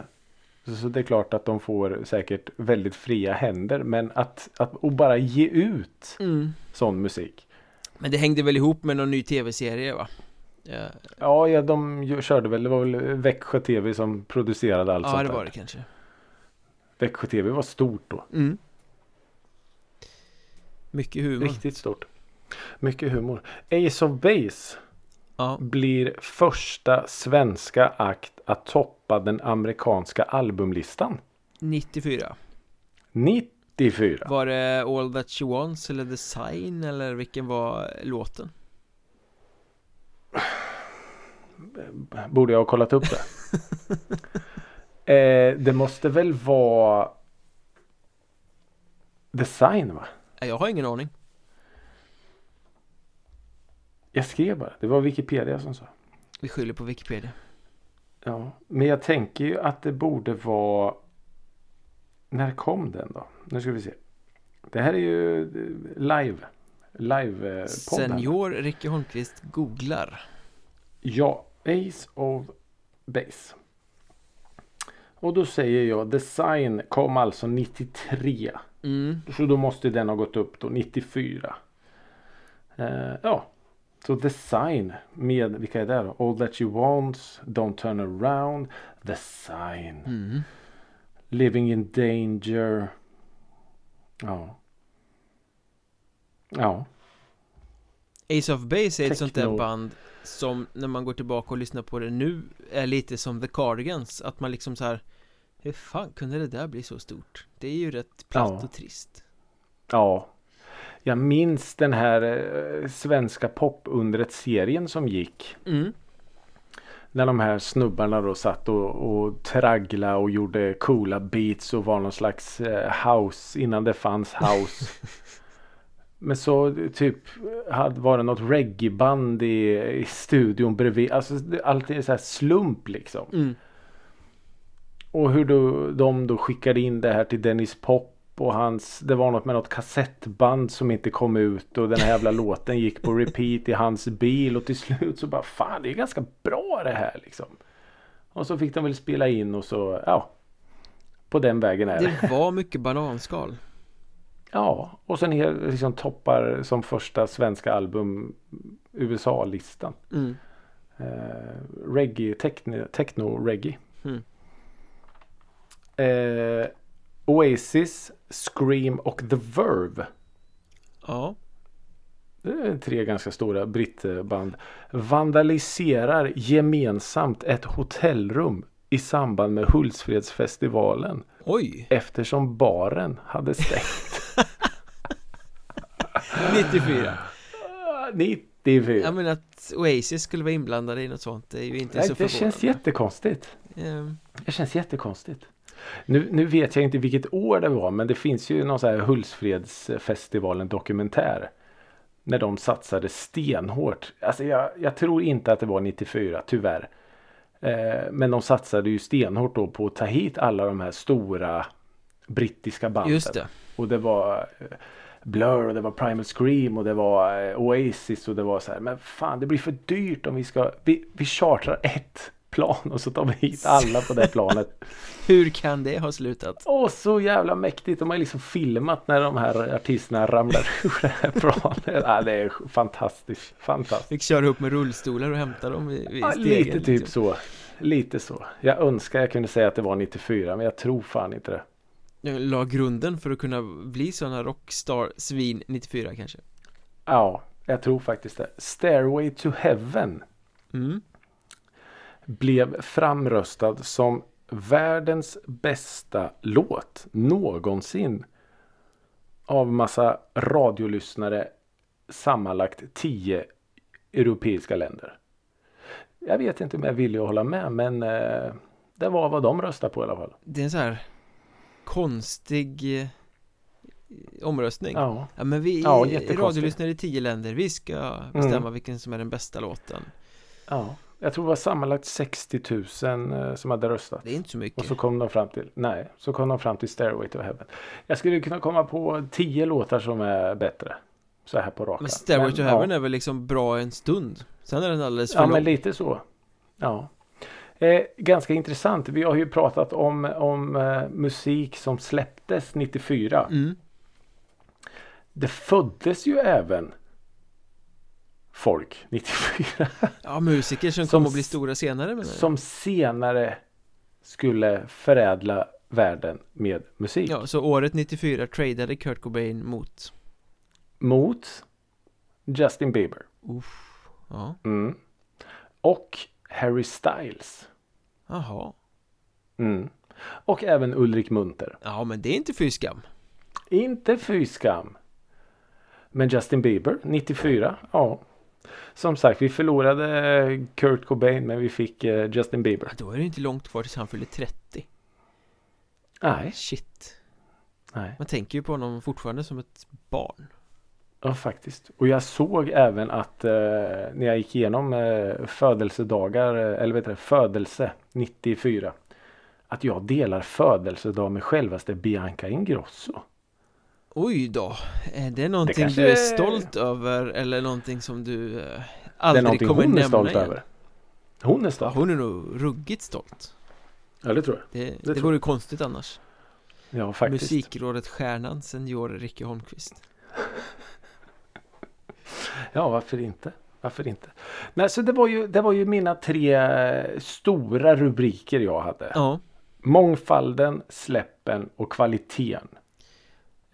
Så, det är klart att de får säkert väldigt fria händer. Men att, att och bara ge ut mm. sån musik. Men det hängde väl ihop med någon ny tv-serie va? Ja, Ja, ja de körde väl. Det var väl Växjö TV som producerade allt ja sånt det där. var det kanske Växjö TV var stort då. mm. Mycket humor Riktigt stort. Mycket humor. Ace of Base Ja, blir första svenska akt att toppa den amerikanska albumlistan. 94 94. Var det All That She Wants eller The Sign eller vilken var låten? Borde jag ha kollat upp det? [LAUGHS] eh, det måste väl vara Design va? Nej, Jag har ingen aning Jag skrev bara. Det var Wikipedia som sa. Vi skyller på Wikipedia Ja, men jag tänker ju att det borde vara När kom den då? Nu ska vi se. Det här är ju eh, live. Live eh. Senior Ricky Holmqvist googlar Ja, Ace of Base. Och då säger jag Design kom alltså 93. mm. Så då måste den ha gått upp då 94. Eh, ja. Så Design med, vilka är det då? All That You Want, Don't Turn Around, The Sign, Mm. Living in Danger. Ja. Ja. Ace of Base är ett sånt där Techno. band Som när man går tillbaka och lyssnar på det nu Är lite som The Cardigans Att man liksom så här Hur fan kunde det där bli så stort? Det är ju rätt platt Ja. och trist Ja. Jag minns den här eh, svenska popundret-serien som gick. mm. När de här snubbarna då satt och, och traggla och gjorde coola beats och var någon slags eh, house innan det fanns house. [LAUGHS] Men så typ hade, var det något reggaeband i, i studion bredvid. Alltså allt är så här slump liksom. Mm. Och hur då, de då skickade in det här till Dennis Pop och hans, det var något med något kassettband som inte kom ut och den här jävla [LAUGHS] låten gick på repeat i hans bil och till slut så bara fan det är ganska bra det här liksom. Och så fick de väl spela in och så ja. På den vägen är det. Det var [LAUGHS] mycket bananskal Ja, och sen är liksom toppar som första svenska album USA-listan. mm. Eh, reggae, techno, techno reggae. Mm. Eh, Oasis, Scream och The Verve. Ja Det är tre ganska stora brittband. Vandaliserar gemensamt ett hotellrum i samband med Hultsfredsfestivalen. Oj! Eftersom baren hade stängt. 94 94. Ja men att Oasis skulle vara inblandade i något sånt Det är ju inte Nej, så det känns jättekonstigt. Ehm, Det känns jättekonstigt. Nu, nu vet jag inte vilket år det var men det finns ju någon sån här Hultsfredsfestivalen dokumentär. När de satsade stenhårt. Alltså jag, jag tror inte att det var 94 tyvärr. Eh, men de satsade ju stenhårt då på att ta hit alla de här stora brittiska banden. Just det Och det var eh, Blur och det var Primal Scream och det var eh, Oasis och det var så här. Men fan det blir för dyrt om vi ska. Vi, vi chartrar ett plan och så tar vi hit [LAUGHS] alla på det planet. Hur kan det ha slutat? Åh så jävla mäktigt. De har liksom filmat när de här artisterna ramlar [LAUGHS] ur det här planet. Ja, det är fantastiskt. Fantastiskt. Fick köra upp med rullstolar och hämta dem vid, vid Ja, stegen lite typ liksom. så. Lite så. Jag önskar jag kunde säga att det var 94 men jag tror fan inte det. Jag la grunden för att kunna bli sådana rockstar-svin 94 kanske Ja, jag tror faktiskt det. Stairway to Heaven mm. Blev framröstad som världens bästa låt någonsin. Av massa radiolyssnare sammanlagt 10 europeiska länder. Jag vet inte om jag vill hålla med men eh, det var vad de röstade på i alla fall. Det är en så här konstig eh, omröstning ja. Ja, men vi Ja, radiolyssnare i tio länder Vi ska bestämma vilken som är den bästa låten ja. Jag tror det var sammanlagt 60 000 eh, som hade röstat. Det är inte så mycket Och så kom de fram till, nej, så kom de fram till Stairway to Heaven. Jag skulle kunna komma på 10 låtar som är bättre. Så här på raka. Men Stairway to Heaven ja. är väl liksom bra en stund Sen är den alldeles för Ja, lång men lite så. Ja. Eh, ganska intressant. Vi har ju pratat om, om eh, musik som släpptes 94. mm. Det föddes ju även folk [LAUGHS] 94 Ja, musiker som, Som kommer att bli stora senare jag. som senare skulle förädla världen med musik. Ja, så året 94 tradade Kurt Cobain mot Mot Justin Bieber. Uff, ja, Mm. Och Harry Styles. jaha Mm. Och även Ulrik Munter. Ja, men det är inte fy skam Inte fy skam. Men Justin Bieber 94. Ja. Som sagt vi förlorade Kurt Cobain men vi fick eh, Justin Bieber. Då är det inte långt kvar tills han fyller 30 Nej. Shit Nej. Man tänker ju på honom fortfarande som ett barn Ja faktiskt. Och jag såg även att eh, när jag gick igenom eh, födelsedagar eh, eller vet du, födelse 94. Att jag delar födelsedag med självaste Bianca Ingrosso. Oj då, är det någonting kanske du är stolt över eller någonting som du eh, Det är aldrig någonting kommer hon är nämna stolt igen? över. Hon är Ja, stolt. hon är nog ruggigt stolt Ja det tror jag. Det, det, tror vore ju konstigt annars Ja faktiskt. Musikrådet Stjärnan, senior Ricky Holmqvist [LAUGHS] Ja varför inte. Varför inte. Nej så det var ju, det var ju mina tre eh, stora rubriker jag hade. Ja, Mångfalden, släppen och kvaliteten.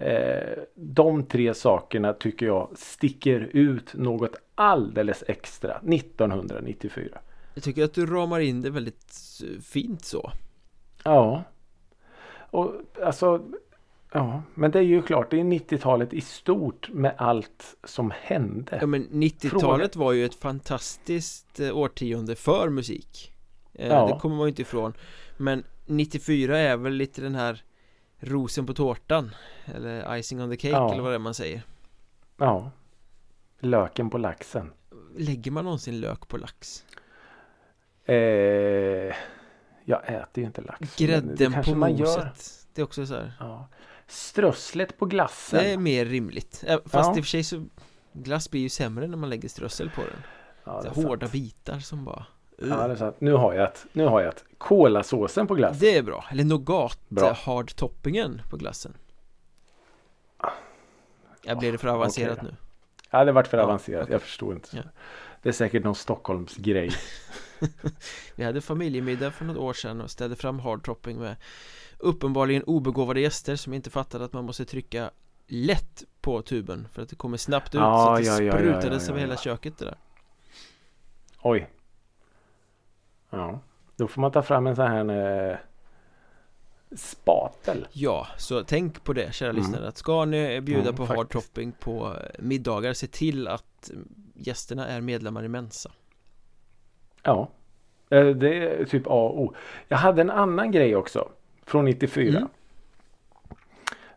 Eh, de tre sakerna tycker jag sticker ut något alldeles extra 1994. jag tycker att du ramar in det väldigt eh, fint så Ja. Och alltså Ja, men det är ju klart, det är 90-talet i stort med allt som hände. Ja men 90-talet var ju ett fantastiskt eh, årtionde för musik Ja. Det kommer man ju inte ifrån Men 94 är väl lite den här rosen på tårtan Eller icing on the cake Ja. eller vad det är man säger Ja. Löken på laxen. Lägger man någonsin lök på lax? Eh, jag äter ju inte lax. Grädden på moset. Det är också så här Ja. Strösslet på glassen. Det är mer rimligt Fast Ja. i och för sig så Glass blir ju sämre när man lägger strössel på den ja, Hårda sant. bitar som bara Ja, det är sant. Nu har jag ett. Nu har jag ett. Kolasåsen på glassen. Det är bra, eller nougat Bra. eh, hard toppingen på glassen Jag blir det för avancerat okej. nu Ja, det vart för Ja, avancerat. okej. Jag förstår inte. Ja. Det är säkert någon Stockholms grej. [LAUGHS] [LAUGHS] Vi hade familjemiddag för något år sedan och ställde fram hard topping med Uppenbarligen obegåvade gäster som inte fattade att man måste trycka lätt på tuben för att det kommer snabbt ut Ja, så att det ja, sprutades över hela köket det där Oj. Ja. Då får man ta fram en sån här eh, spatel. Ja, så tänk på det kära Mm. lyssnare att ska ni bjuda Mm, på hard faktiskt. topping på eh, middagar se till att gästerna är medlemmar i Mensa Ja. Eh, Det är typ A och O. Jag hade en annan grej också. Från 94. Mm.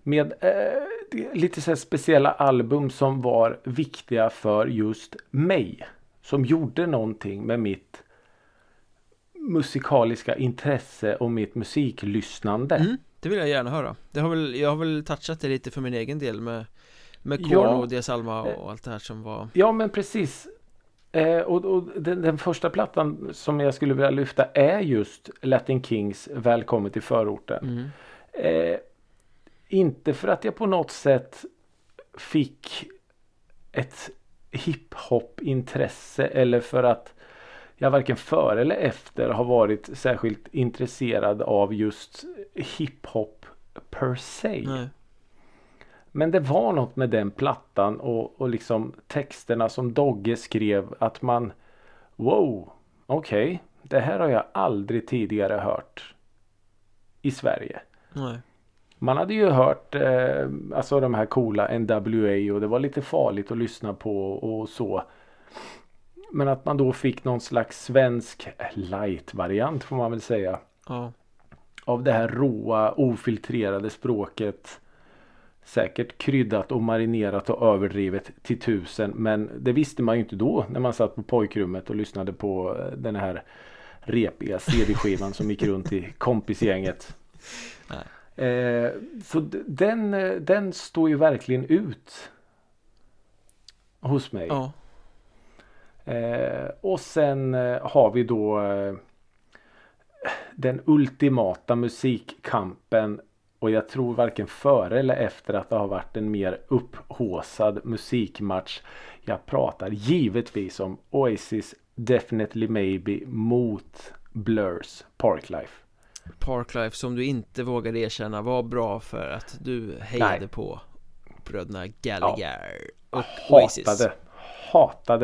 Med eh, lite så speciella album som var viktiga för just mig. Som gjorde någonting med mitt musikaliska intresse och mitt musiklyssnande. mm, Det vill jag gärna höra det har väl, Jag har väl touchat det lite för min egen del med Med Korn Ja. och Dias Alma och allt det här som var Ja men precis. Eh, och och den, den första plattan som jag skulle vilja lyfta är just Latin Kings Välkommen till förorten. mm. Eh, inte för att jag på något sätt fick ett hiphop-intresse eller för att jag varken före eller efter har varit särskilt intresserad av just hiphop per se. Nej. Men det var något med den plattan och, och liksom texterna som Dogge skrev att man Wow, okej, det här har jag aldrig tidigare hört i Sverige. Nej. Man hade ju hört eh, alltså de här coola NWA och det var lite farligt att lyssna på och så. Men att man då fick någon slags svensk light-variant får man väl säga. Ja, Av det här råa ofiltrerade språket. Säkert kryddat och marinerat och överdrivet till tusen. Men det visste man ju inte då när man satt på pojkrummet och lyssnade på eh, den här repiga CD-skivan som gick runt i kompisgänget. Eh, så den, eh, den står ju verkligen ut. Hos mig. ja, Eh, och sen eh, har vi då eh, den ultimata musikkampen. Och jag tror varken före eller efter att det har varit en mer upphåsad musikmatch. Jag pratar givetvis om Oasis Definitely Maybe mot Blurs Parklife. Parklife som du inte vågade erkänna var bra för att du hejade Nej. på bröderna Gallagher och hatade, Oasis hatade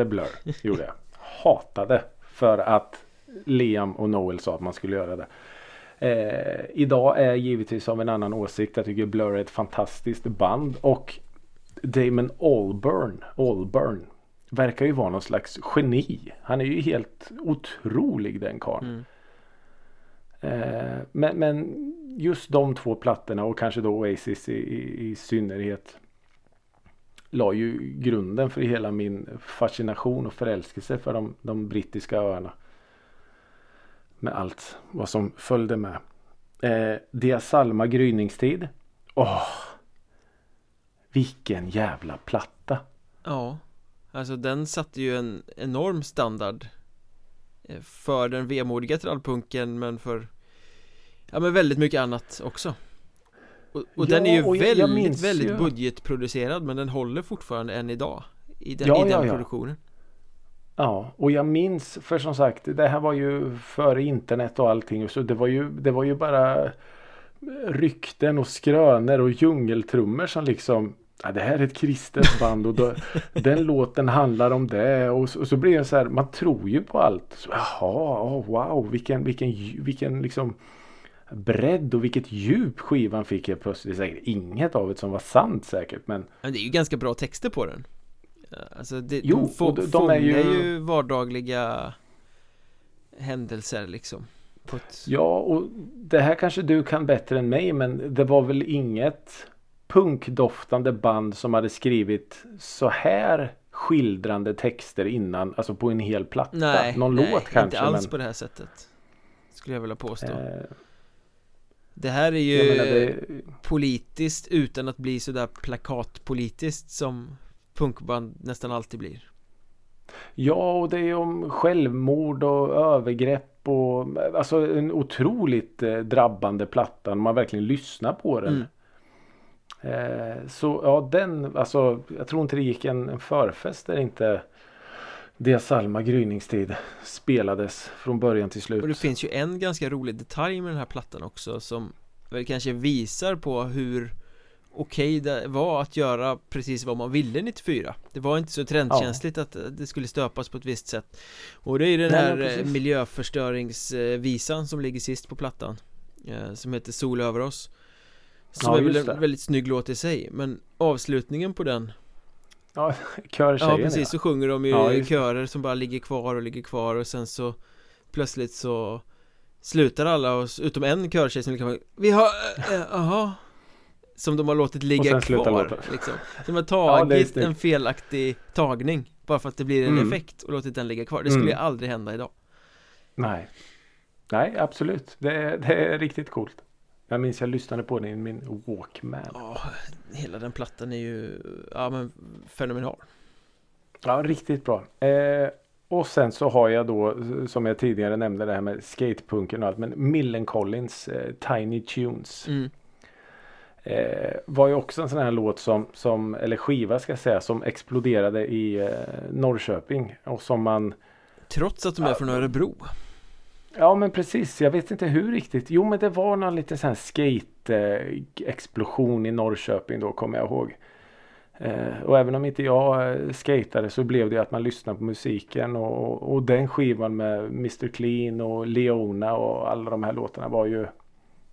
Blur gjorde jag. Hatade för att Liam och Noel sa att man skulle göra det. Eh, idag är jag givetvis av en annan åsikt. Jag tycker Blur är ett fantastiskt band och Damon Albarn, Albarn verkar ju vara någon slags geni. Han är ju helt otrolig den karln. Mm. Eh, men, men just de två plattorna och kanske då Oasis i, i, i synnerhet la ju grunden för hela min fascination och förälskelse för de, de brittiska öarna. Med allt vad som följde med. Eh, Dia Salma gryningstid. Åh! Vilken jävla platta! Ja, alltså den satte ju en enorm standard eh, För den vemodiga trallpunken men för Ja men väldigt mycket annat också och, och Ja, den är ju och jag- jag väldigt, väldigt ju- budgetproducerad men den håller fortfarande än idag I den, Ja, i den ja, produktionen Ja, och jag minns för som sagt det här var ju före internet och allting. Så det var ju, det var ju bara rykten och skrönor och djungeltrummor som liksom Ja, det här är ett kristet band och då, [LAUGHS] den låten handlar om det och så, och så blir det så här, man tror ju på allt. Så, Jaha, oh, wow, vilken, vilken, vilken liksom bredd och vilket djup skivan fick jag plötsligt. Det är säkert inget av det som var sant säkert men Men det är ju ganska bra texter på den Ja, Alltså det, Jo, de, få, de- de är ju- ju vardagliga händelser liksom ett, Ja, och det här kanske du kan bättre än mig men det var väl inget punkdoftande band som hade skrivit så här skildrande texter innan, alltså på en hel platta. Nej, Någon nej låt kanske. inte alls men, på det här sättet Skulle jag vilja påstå eh, Det här är ju det, politiskt utan att bli sådär plakatpolitiskt som punkband nästan alltid blir ja, och det är om självmord och övergrepp och alltså en otroligt eh, drabbande platta när man verkligen lyssnar på den. Mm. Eh, så ja, den, alltså jag tror inte det gick en, en förfest där inte Dia Salma gryningstid spelades från början till slut. Och det finns ju en ganska rolig detalj med den här plattan också som väl kanske visar på hur okej det var att göra precis vad man ville 94 Det var inte så trendkänsligt ja. att det skulle stöpas på ett visst sätt. Och det är den här Nej, miljöförstöringsvisan som ligger sist på plattan eh, Som heter Sol över oss. Som ja, är väl en väldigt snygg låt i sig Men avslutningen på den Ja, [LAUGHS] körtjejen Ja precis, så sjunger de ju ja, körer som bara ligger kvar och ligger kvar och sen så Plötsligt så Slutar alla och, utom en körtjej som liksom Vi har, jaha äh, Som de har låtit ligga kvar liksom. [LAUGHS] De har tagit ja, en felaktig tagning Bara för att det blir en mm. effekt och låtit den ligga kvar. Det skulle mm. aldrig hända idag. Nej. Nej absolut. Det är, det är riktigt coolt jag minns jag lyssnade på den i min Walkman. Ja, hela den plattan är ju ja, men fenomenal. Ja, riktigt bra. Eh, Och sen så har jag då som jag tidigare nämnde det här med skatepunken och allt men Millencolins eh, Tiny Tunes. Mm. eh, Var ju också en sån här låt som, som eller skiva ska jag säga som exploderade i eh, Norrköping och som man Trots att de är ja, från Örebro Ja men precis, jag vet inte hur riktigt. Jo men det var någon liten sån här skate-explosion i Norrköping då kommer jag ihåg. Eh, och även om inte jag eh, skatade så blev det att man lyssnade på musiken och, och den skivan med Mr Clean och Leona och alla de här låtarna var ju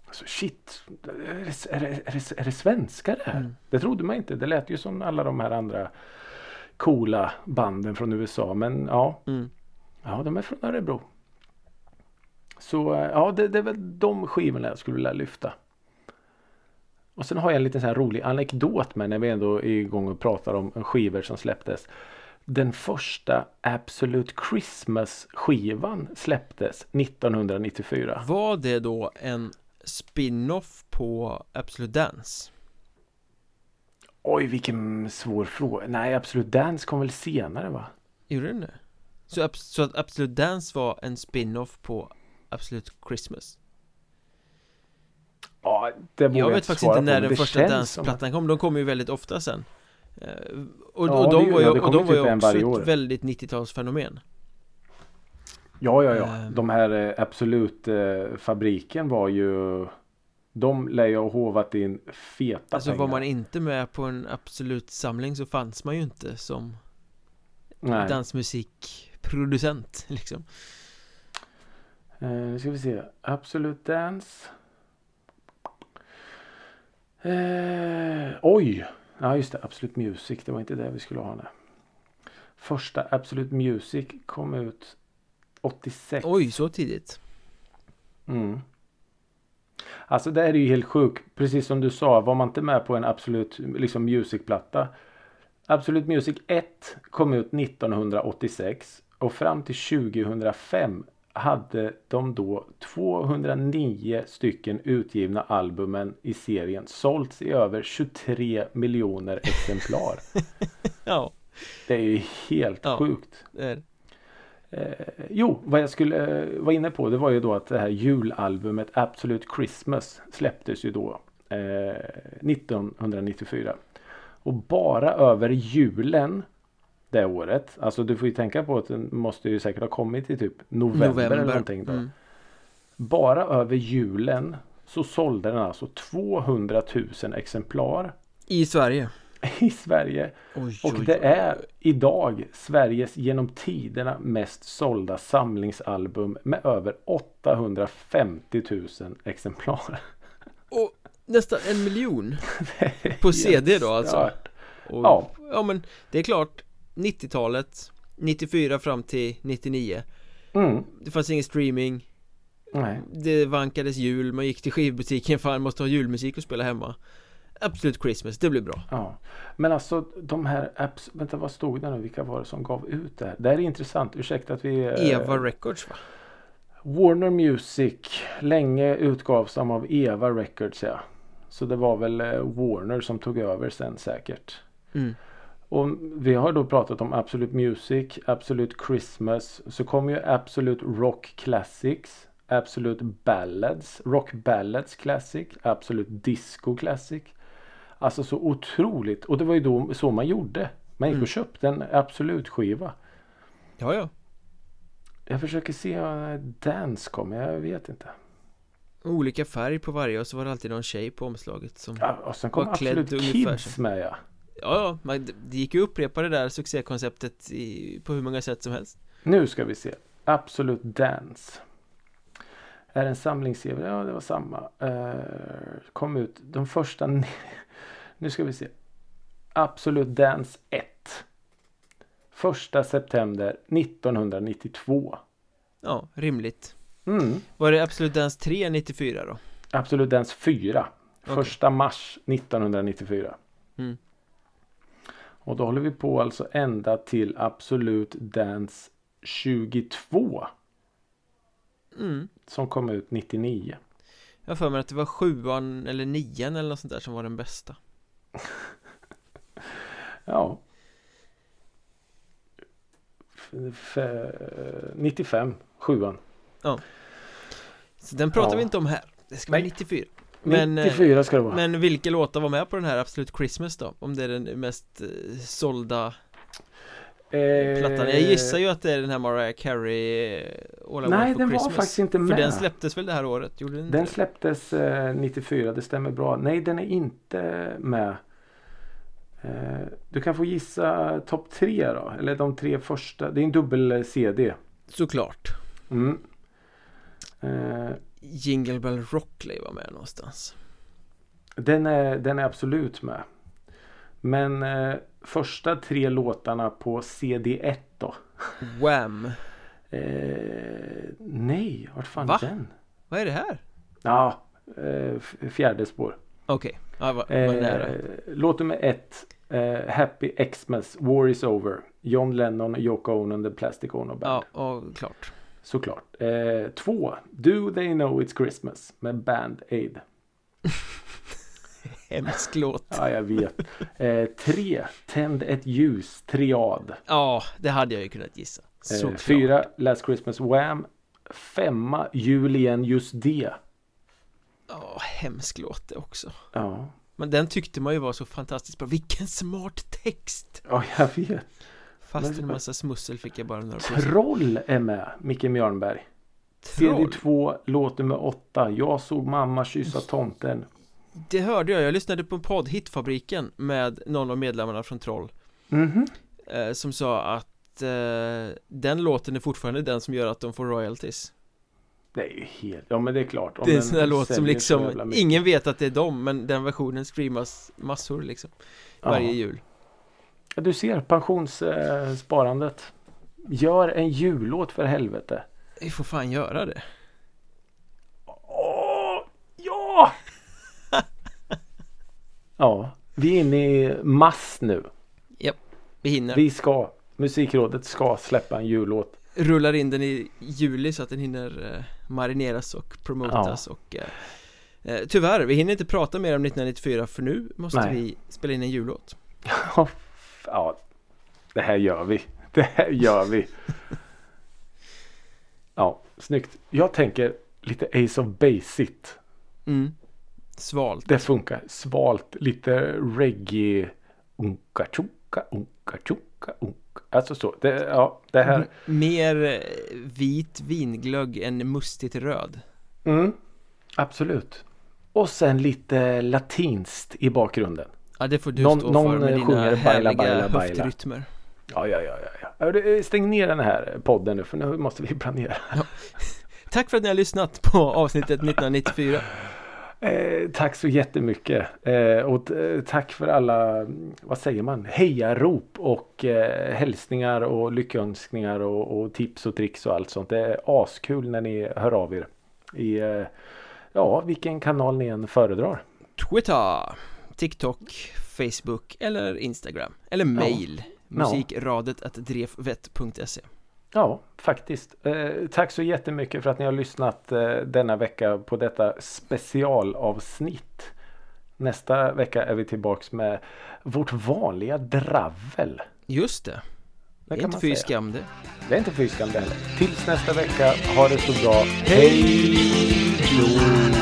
Alltså shit, är det, är det, är det, är det svenska det här? Mm. Det trodde man inte. Det lät ju som alla de här andra coola banden från USA. Men ja, mm. ja de är från Örebro. Så eh, ja, det, det är väl de skivorna jag skulle vilja lyfta. Och sen har jag en liten så här rolig anekdot med när vi ändå är igång och pratar om skivor som släpptes. Den första Absolute Christmas skivan släpptes 1994. Var det då en spin-off på Absolute Dance? Oj vilken svår fråga. Nej Absolute Dance kom väl senare va? Gjorde den det? Så, så att Absolute Dance var en spin-off på Absolut Christmas. Ja, det Jag vet faktiskt inte när den första dansplattan kom, de kommer ju väldigt ofta sen. Eh, Och, ja, och de var ju, och de var ju typ också ett väldigt 90-talsfenomen Ja, ja, ja. Um, de här eh, Absolut eh, fabriken var ju De lär ju ha hovat in feta Alltså pengar. var man inte med på en Absolut samling så fanns man ju inte som Nej. Dansmusikproducent [LAUGHS] liksom Eh, nu ska vi se. Absolute Dance. Eh, oj! Ja just det, Absolute Music. Det var inte det vi skulle ha nu. Första Absolute Music kom ut 86. Oj, så tidigt. Mm. Alltså det är ju helt sjukt. Precis som du sa, var man inte med på en Absolut liksom Music-platta. Absolute Music 1 kom ut 1986 och fram till 2005 hade de då 209 stycken utgivna albumen i serien sålts i över 23 miljoner exemplar. [LAUGHS] ja. Det är ju helt ja, sjukt. Eh, jo, vad jag skulle eh, vara inne på det var ju då att det här julalbumet Absolute Christmas släpptes ju då eh, 1994. Och bara över julen det året. Alltså du får ju tänka på att den måste ju säkert ha kommit i typ november, november. eller någonting då. Mm. Bara över julen så sålde den alltså 200 000 exemplar. I Sverige? [LAUGHS] I Sverige. Oj, och det oj, är idag Sveriges genom tiderna mest sålda samlingsalbum med över 850 000 exemplar. Och nästan en miljon [LAUGHS] på CD då alltså? Och, ja. Ja men det är klart 90-talet 94 fram till 99 mm. Det fanns ingen streaming Nej. Det vankades jul, man gick till skivbutiken Fan, måste ha julmusik och spela hemma Absolut Christmas, det blir bra Ja Men alltså de här apps, vänta vad stod det nu? Vilka var det som gav ut det här? Det här är intressant, ursäkta att vi eh, Eva Records va? Warner Music Länge utgavs de av Eva Records ja Så det var väl eh, Warner som tog över sen säkert mm. Och vi har då pratat om Absolute Music, Absolute Christmas. Så kommer ju Absolute Rock Classics, Absolute Ballads, Rock Ballads Classic, Absolute Disco Classic. Alltså så otroligt. Och det var ju då så man gjorde. Man gick och mm. köpte en Absolut skiva. Ja, ja. Jag försöker se Dance kommer, jag vet inte. Olika färg på varje och så var det alltid någon tjej på omslaget som Ja, och sen kom Var absolut Kids med ja. Ja, ja, det- gick ju att upprepa det där succékonceptet i, på hur många sätt som helst Nu ska vi se. Absolut Dance. Är en samlingsserie. Ja, det var samma. Eh, kom ut de första. [LAUGHS] Nu ska vi se. Absolut Dance 1. Första september 1992. Ja, rimligt Mm. Var det Absolut Dance 3 94 då? Absolut Dance 4. Okej. Första mars 1994. Mm. Och då håller vi på alltså ända till Absolut Dance 22. Mm Som kom ut 99. Jag har för mig att det var sjuan eller nian eller något sånt där som var den bästa [LAUGHS] Ja. F- f- 95, sjuan. Så den pratar Ja. vi inte om här Det ska vara Nej. 94 Men, eh, 94 ska det vara. Men vilka låtar var med på den här Absolut Christmas då? Om det är den mest eh, sålda Eh, plattan Jag gissar ju att det är den här Mariah Carey eh, All I Nej, Want for den var Christmas faktiskt inte För med. den släpptes väl det här året? Gjorde den, Den släpptes eh, 94, det stämmer bra. Nej, den är inte med. Eh, du kan få gissa topp tre då. Eller de tre första. Det är en dubbel eh, CD. Såklart Mm. Eh, Jingle Bell Rock lär ju vara med någonstans den, är, den är absolut med. Men eh, första tre låtarna på CD1 då. Wham! Eh, nej, vart fan Va? är den? Vad är det här? Ja, eh, fjärde spår. Okej, ja, vad, vad Eh, nära låt nummer ett. Eh, Happy Xmas, War is over. John Lennon, Yoko Ono the Plastic Ono Band. Ja, och klart Såklart. Eh, två. Do They Know It's Christmas med Band Aid. [LAUGHS] Hemsk låt Ja, jag vet. Eh, tre. Tänd ett ljus, triad. Ja, det hade jag ju kunnat gissa Eh, fyra. Last Christmas Wham. Femma. Jul igen, just det. Ja, hemsk låt det också Ja, Men den tyckte man ju var så fantastiskt bra Vilken smart text! ja jag vet. Fast Men- en massa smussel fick jag bara några Troll är med, Micke Mjörnberg. Troll? CD2, låt nummer åtta. Jag såg mamma kyssa tomten. Det hörde jag, jag lyssnade på en podd, Hitfabriken Med någon av medlemmarna från Troll Mhm. eh, Som sa att eh, den låten är fortfarande den som gör att de får royalties Det är ju helt... Ja men det är klart. Om Det är en sån där låt som liksom. Ingen vet att det är dem Men den versionen streamas massor liksom Varje Ja. jul Du ser pensionssparandet. Gör en jullåt för helvete. Vi får fan göra det Åh, ja! [LAUGHS] ja, vi är inne i mass nu. Vi hinner Vi ska, Musikrådet ska släppa en jullåt. Rullar in den i juli så att den hinner eh, marineras och promotas och eh, eh, Tyvärr, vi hinner inte prata mer om 1994 för nu måste Nej. vi spela in en jullåt [LAUGHS] [LAUGHS] ja, det här gör vi. [LAUGHS] Det här gör vi. Ja, snyggt. Jag tänker lite Ace of Basic. mm. Svalt Det funkar. Svalt, lite reggae. Unka tjoka, unka tjoka, unka. Alltså så. Det, ja, det här. Mer eh, vit vinglögg än mustigt röd Mm, absolut. Och sen lite latinskt i bakgrunden. Ja det får du Någon- stå någon, för med eh, dina härliga baila, baila. höftrytmer Ja, ja, ja, ja, ja. Ja, det- Stäng ner den här podden nu för nu måste vi planera. [LAUGHS] Tack för att ni har lyssnat på avsnittet 1994 Eh, tack så jättemycket. Eh, och t- tack för alla, vad säger man, hejarop och eh, hälsningar och lyckönskningar och, och tips och tricks och allt sånt. Det är askul när ni hör av er. I, eh, ja, vilken kanal ni än föredrar. Twitter, TikTok, Facebook eller Instagram Eller mail Musikradet att drevvett.se Ja, faktiskt. Eh, tack så jättemycket för att ni har lyssnat eh, denna vecka på detta specialavsnitt. Nästa vecka är vi tillbaks med vårt vanliga dravel. Just det Det är inte fy skam det Det är inte fy skam det heller. Tills nästa vecka, ha det så bra. Hej då!